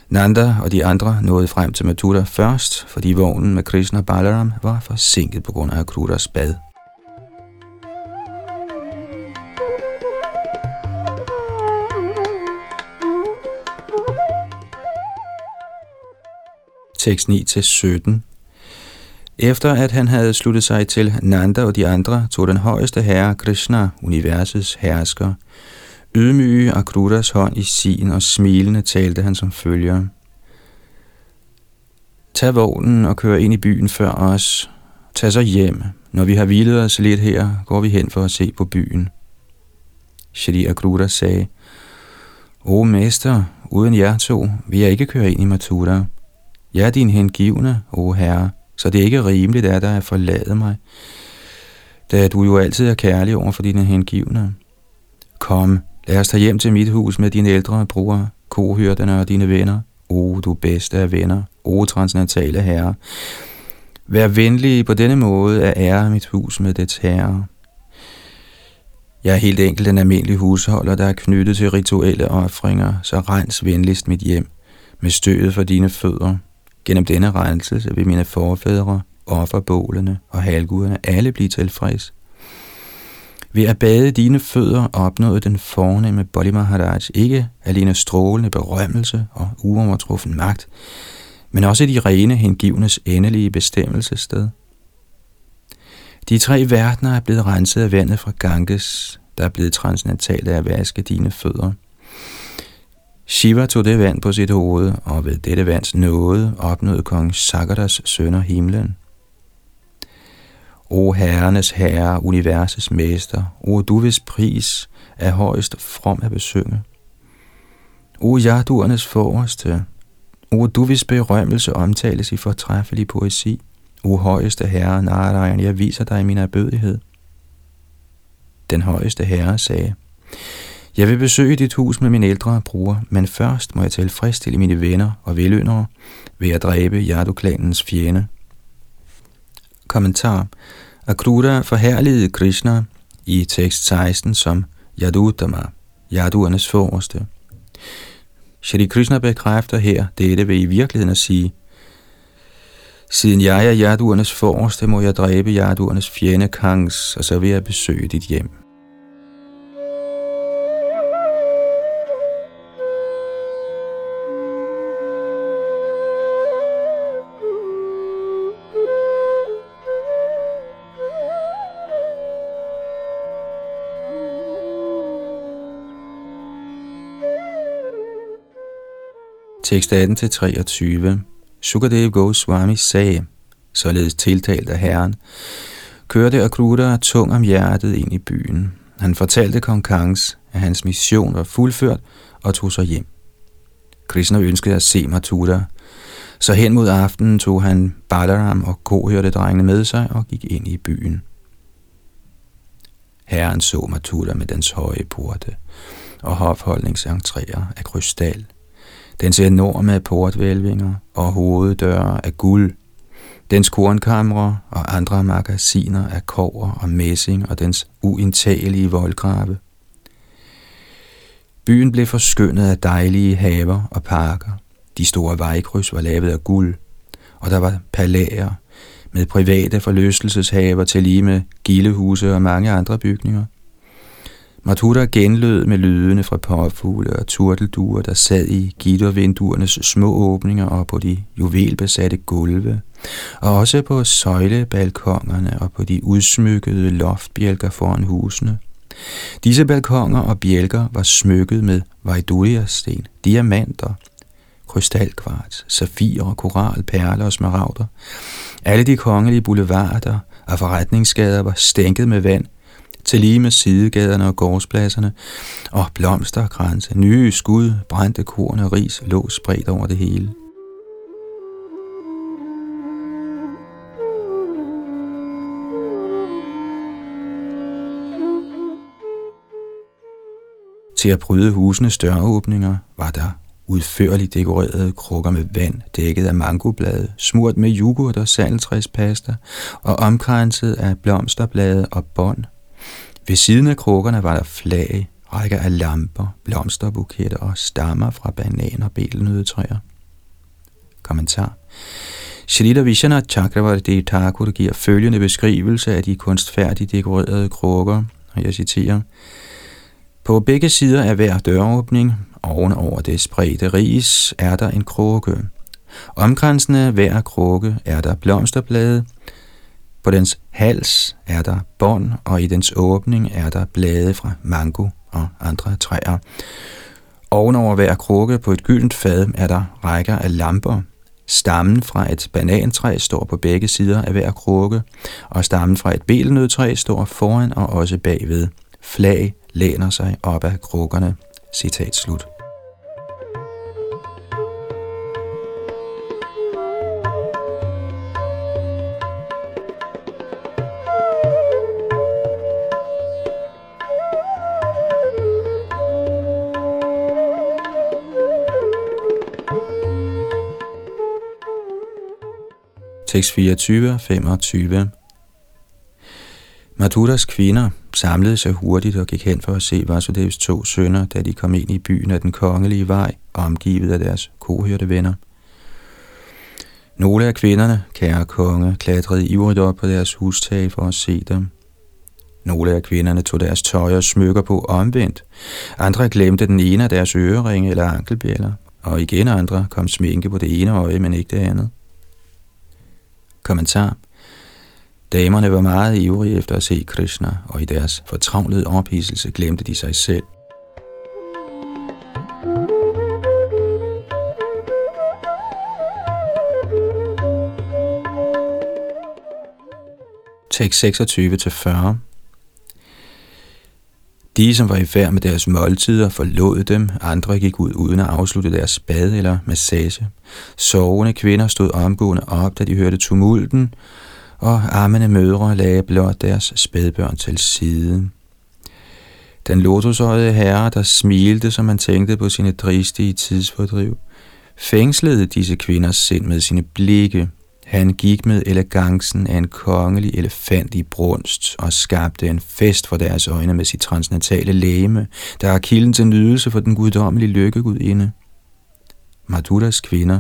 Nanda og de andre nåede frem til Mathura først, fordi vognen med Krishna og Balaram var forsinket på grund af Akrutas bad. Tekst 9-17 Efter at han havde sluttet sig til Nanda og de andre, tog den højeste herre Krishna, universets hersker, ydmyge Akrutas hånd i sin, og smilende talte han som følger. Tag vognen og kør ind i byen før os. Tag så hjem. Når vi har hvilet os lidt her, går vi hen for at se på byen. Shri Akruta sagde, O mester, uden jer to vil jeg ikke køre ind i Mathura. Jeg er din hengivne, o herre, så det er ikke rimeligt at dig at forlade mig, da du jo altid er kærlig over for dine hengivne. Kom, Lad os tage hjem til mit hus med dine ældre bror, kohyrderne og dine venner. O, du bedste af venner. O, transcendentale herre. Vær venlig på denne måde at ære mit hus med dets herre. Jeg er helt enkelt en almindelig husholder, der er knyttet til rituelle offringer, så rens venligst mit hjem med stødet for dine fødder. Gennem denne renselse vil mine forfædre, offerbålene og halvguderne alle blive tilfreds. Ved at bade dine fødder opnåede den fornemme Bali Maharaj ikke alene strålende berømmelse og uovertruffen magt, men også de rene hengivnes endelige bestemmelsessted. De tre verdener er blevet renset af vandet fra Ganges, der er blevet transcendentalt af at vaske dine fødder. Shiva tog det vand på sit hoved, og ved dette vands nåde opnåede kong Sagaras sønner himlen. O herrenes herre, universets mester, o du hvis pris er højst from at besynge. O jaduernes forreste, o du hvis berømmelse omtales i fortræffelig poesi. O højeste herre, Narayan, jeg viser dig min erbødighed. Den højeste herre sagde, jeg vil besøge dit hus med min ældre bror, men først må jeg tilfredsstille mine venner og veløndere ved at dræbe Yadu-klanens fjende. Kommentar Akrura forherligede Krishna i tekst 16 som Yadutama, Yaduernes forreste. Shri Krishna bekræfter her dette ved i virkeligheden at sige, Siden jeg er Yaduernes forreste, må jeg dræbe Yaduernes fjende Kangs, og så vil jeg besøge dit hjem. Tekst 18-23. Sukadev Goswami sagde, således tiltalt af Herren, kørte Akruta tung om hjertet ind i byen. Han fortalte kong Kangs, at hans mission var fuldført og tog sig hjem. Krishna ønskede at se Mathura, så hen mod aftenen tog han Balaram og kohørte drengene med sig og gik ind i byen. Herren så Mathura med dens høje porte og hofholdningsentréer af krystal – Dens enorme portvælvinger og hoveddøre af guld, Dens kornkamre og andre magasiner af kover og messing og dens uindtagelige voldgrave. Byen blev forskyndet af dejlige haver og parker. De store vejkryds var lavet af guld, og der var palæer med private forlystelseshaver til lige med gildehuse og mange andre bygninger. Mathura genlød med lydene fra påfugle og turtelduer, der sad i gittervinduernes små åbninger og på de juvelbesatte gulve, og også på søjlebalkongerne og på de udsmykkede loftbjælker foran husene. Disse balkonger og bjælker var smykket med vejduria-sten, diamanter, krystalkvarts, safirer, koral, perler og smaragder. Alle de kongelige boulevarder og forretningsgader var stænket med vand, til lige med sidegaderne og gårdspladserne, og blomsterkranse, nye skud, brændte korn og ris lå spredt over det hele. Til at bryde husenes døråbninger var der udførligt dekorerede krukker med vand, dækket af mangoblade, smurt med yoghurt og saltræspasta og omkranset af blomsterblade og bånd. Ved siden af krukkerne var der flag, rækker af lamper, blomsterbuketter og stammer fra bananer og belnødetræer. Kommentar Shalita Vishana Chakravarti Thakur giver følgende beskrivelse af de kunstfærdigt dekorerede krukker, og jeg citerer, på begge sider af hver døråbning, oven over det spredte ris, er der en krukke. Omkransende hver krukke er der blomsterblade. På dens hals er der bånd, og i dens åbning er der blade fra mango og andre træer. Ovenover hver krukke på et gyldent fad er der rækker af lamper. Stammen fra et banantræ står på begge sider af hver krukke, og stammen fra et belenødtræ står foran og også bagved. Flag læner sig op ad krukkerne. Citat slut. Tekst 24 25 Madhuras kvinder samlede sig hurtigt og gik hen for at se Vasudevs to sønner, da de kom ind i byen af den kongelige vej, omgivet af deres kohørte venner. Nogle af kvinderne, kære konge, klatrede ivrigt op på deres hustag for at se dem. Nogle af kvinderne tog deres tøj og smykker på omvendt. Andre glemte den ene af deres øreringe eller ankelbjæller, og igen andre kom sminke på det ene øje, men ikke det andet. Kommentar Damerne var meget ivrige efter at se Krishna, og i deres fortravlede ophidselse glemte de sig selv. Tekst 26-40 de, som var i færd med deres måltider, forlod dem. Andre gik ud uden at afslutte deres bad eller massage. Sovende kvinder stod omgående op, da de hørte tumulten, og armene mødre lagde blot deres spædbørn til side. Den lotusøjede herre, der smilte, som man tænkte på sine dristige tidsfordriv, fængslede disse kvinders sind med sine blikke. Han gik med elegancen af en kongelig elefant i brunst og skabte en fest for deres øjne med sit transnatale læme, der er kilden til nydelse for den guddommelige lykkegudinde. Madhuras kvinder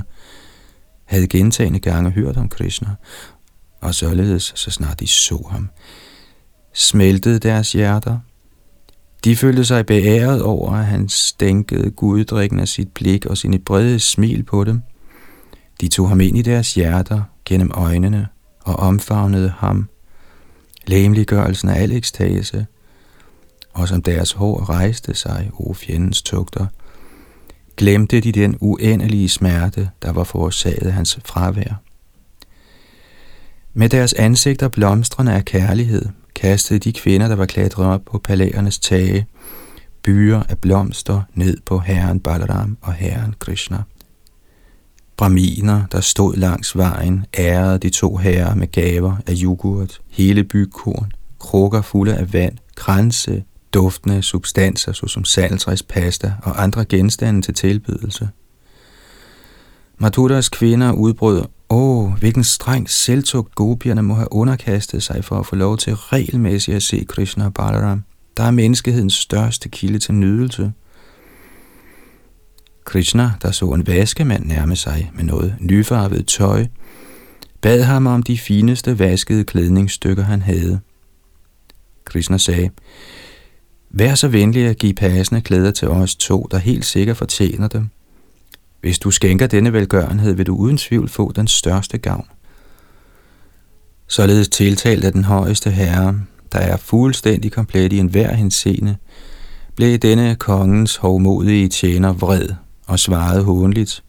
havde gentagende gange hørt om Krishna, og således, så snart de så ham, smeltede deres hjerter. De følte sig beæret over, at han stænkede guddrikken af sit blik og sine brede smil på dem. De tog ham ind i deres hjerter gennem øjnene og omfavnede ham. Læmeliggørelsen af al ekstase, og som deres hår rejste sig, o fjendens tugter, glemte de den uendelige smerte, der var forårsaget af hans fravær. Med deres ansigter blomstrende af kærlighed, kastede de kvinder, der var klatret op på palæernes tage, byer af blomster ned på herren Balaram og herren Krishna. Braminer, der stod langs vejen, ærede de to herrer med gaver af yoghurt, hele bygkorn, krukker fulde af vand, kranse, duftende substanser såsom saltræs, pasta og andre genstande til tilbydelse. Mathuras kvinder udbrød, åh, hvilken streng selvtugt gopierne må have underkastet sig for at få lov til regelmæssigt at se Krishna og Balaram, der er menneskehedens største kilde til nydelse. Krishna, der så en vaskemand nærme sig med noget nyfarvet tøj, bad ham om de fineste vaskede klædningsstykker, han havde. Krishna sagde, Vær så venlig at give passende klæder til os to, der helt sikkert fortjener dem. Hvis du skænker denne velgørenhed, vil du uden tvivl få den største gavn. Således tiltalt af den højeste herre, der er fuldstændig komplet i enhver henseende, blev denne kongens hovmodige tjener vred og svarede hånligt.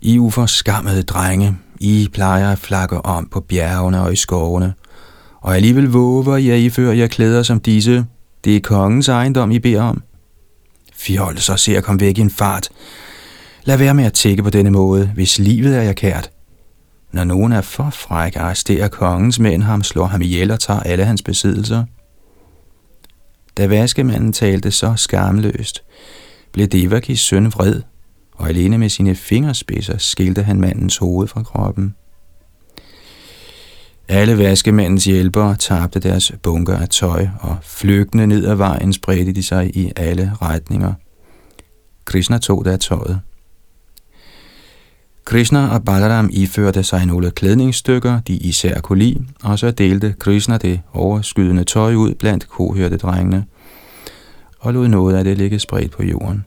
I uforskammede drenge, I plejer at flakke om på bjergene og i skovene, og alligevel våger I at iføre jer klæder som disse. Det er kongens ejendom, I beder om. Fjol, så ser jeg væk i en fart. Lad være med at tække på denne måde, hvis livet er jer kært. Når nogen er for fræk, arresterer kongens mænd ham, slår ham ihjel og tager alle hans besiddelser. Da vaskemanden talte så skamløst, blev Devakis søn vred, og alene med sine fingerspidser skilte han mandens hoved fra kroppen. Alle vaskemandens hjælpere tabte deres bunker af tøj, og flygtende ned ad vejen spredte de sig i alle retninger. Krishna tog der tøjet. Krishna og Balaram iførte sig nogle klædningsstykker, de især kunne lide, og så delte Krishna det overskydende tøj ud blandt kohørte drengene, og lod noget af det ligge spredt på jorden.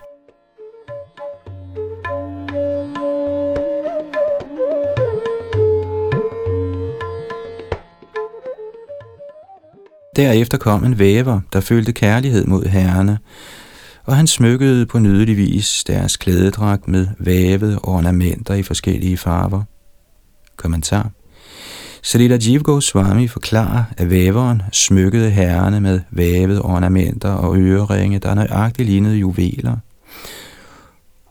Derefter kom en væver, der følte kærlighed mod herrene, og han smykkede på nydelig vis deres klædedragt med vævede ornamenter i forskellige farver. Kommentar Srila Jiv Goswami forklarer, at væveren smykkede herrene med vævede ornamenter og øreringe, der nøjagtigt lignede juveler.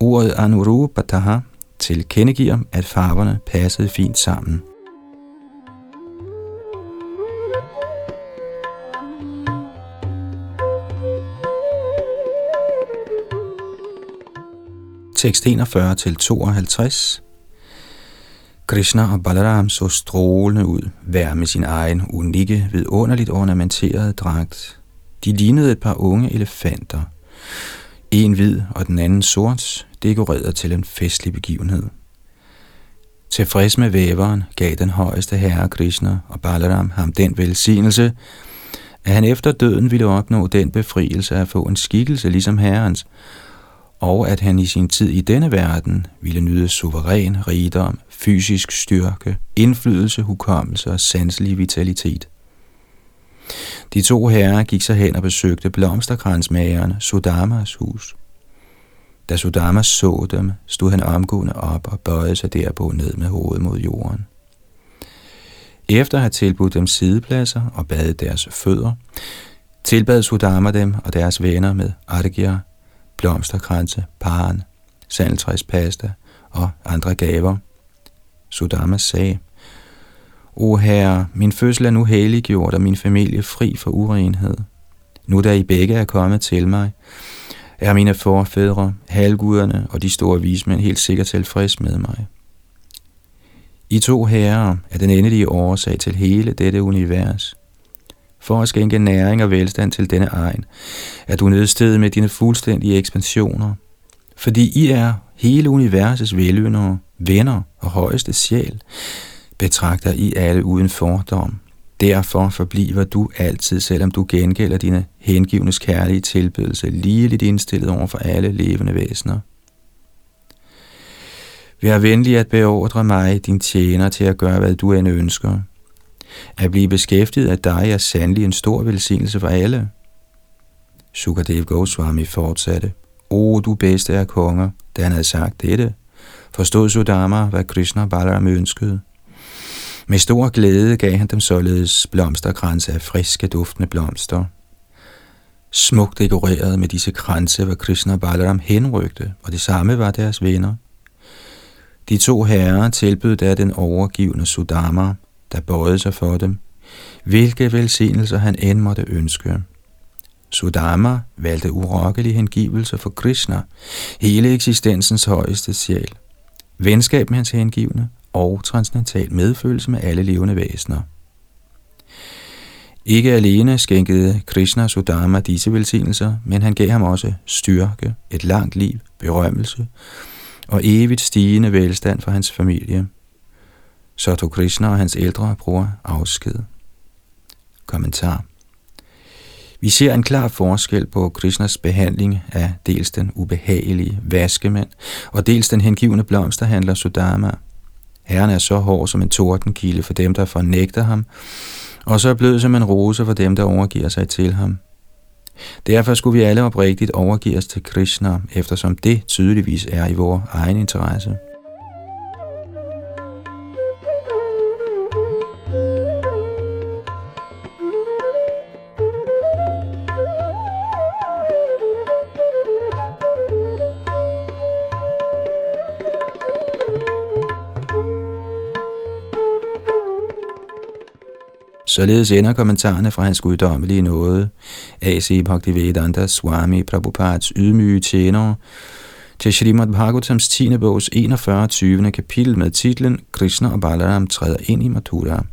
Ordet Anurupataha tilkendegiver, at farverne passede fint sammen. Tekst 41 til 52. Krishna og Balaram så strålende ud, hver med sin egen unikke, vidunderligt ornamenterede dragt. De lignede et par unge elefanter. En hvid og den anden sort, dekoreret til en festlig begivenhed. Tilfreds med væveren gav den højeste herre Krishna og Balaram ham den velsignelse, at han efter døden ville opnå den befrielse at få en skikkelse ligesom herrens, og at han i sin tid i denne verden ville nyde suveræn rigdom, fysisk styrke, indflydelse, hukommelse og sanselig vitalitet. De to herrer gik så hen og besøgte blomsterkransmageren Sudamas hus. Da Sudama så dem, stod han omgående op og bøjede sig derpå ned med hovedet mod jorden. Efter at have tilbudt dem sidepladser og badet deres fødder, tilbad Sudama dem og deres venner med argya, blomsterkranse, paren, sandtræspasta og andre gaver. Sudama sagde, O herre, min fødsel er nu helliggjort og min familie fri for urenhed. Nu da I begge er kommet til mig, er mine forfædre, halvguderne og de store vismænd helt sikkert tilfreds med mig. I to herrer er den endelige årsag til hele dette univers – for at skænke næring og velstand til denne egen, er du nødstedet med dine fuldstændige ekspansioner, fordi I er hele universets veløndere, venner og højeste sjæl, betragter I alle uden fordom. Derfor forbliver du altid, selvom du gengælder dine hengivnes kærlige tilbedelse, ligeligt indstillet over for alle levende væsener. Vær venlig at beordre mig, din tjener, til at gøre, hvad du end ønsker – at blive beskæftiget af dig er sandelig en stor velsignelse for alle. Sukadev Goswami fortsatte. O, du bedste af konger, da han havde sagt dette, forstod Sudama, hvad Krishna Balaram ønskede. Med stor glæde gav han dem således blomsterkranse af friske, duftende blomster. Smukt dekoreret med disse kranse var Krishna Balaram henrygte, og det samme var deres venner. De to herrer tilbød da den overgivende Sudama der bøjede sig for dem, hvilke velsignelser han end måtte ønske. Sudama valgte urokkelig hengivelse for Krishna, hele eksistensens højeste sjæl. venskab med hans hengivne og transcendental medfølelse med alle levende væsener. Ikke alene skænkede Krishna Sudama disse velsignelser, men han gav ham også styrke, et langt liv, berømmelse og evigt stigende velstand for hans familie. Så tog Krishna og hans ældre bror afsked. Kommentar vi ser en klar forskel på Krishnas behandling af dels den ubehagelige vaskemand og dels den hengivende blomsterhandler Sudama. Herren er så hård som en tordenkilde for dem, der fornægter ham, og så blød som en rose for dem, der overgiver sig til ham. Derfor skulle vi alle oprigtigt overgive os til Krishna, eftersom det tydeligvis er i vores egen interesse. Således ender kommentarerne fra hans guddommelige nåde, A.C. Bhaktivedanta Swami Prabhupads ydmyge tjenere, til Srimad Bhagavatams 10. bogs 41. 20. kapitel med titlen Krishna og Balaram træder ind i Mathura.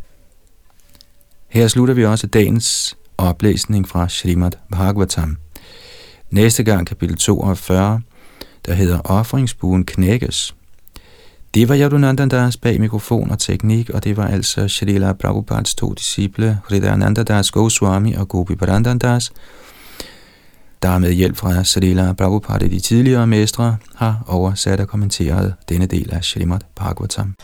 Her slutter vi også dagens oplæsning fra Srimad Bhagavatam. Næste gang kapitel 42, der hedder Offringsbuen knækkes. Det var Yadunandandas bag mikrofon og teknik, og det var altså Shalila Prabhupads to disciple, Hridayanandadas Goswami og Gopi Parandandas, der med hjælp fra Shalila Prabhupada de tidligere mestre har oversat og kommenteret denne del af Srimad Bhagavatam.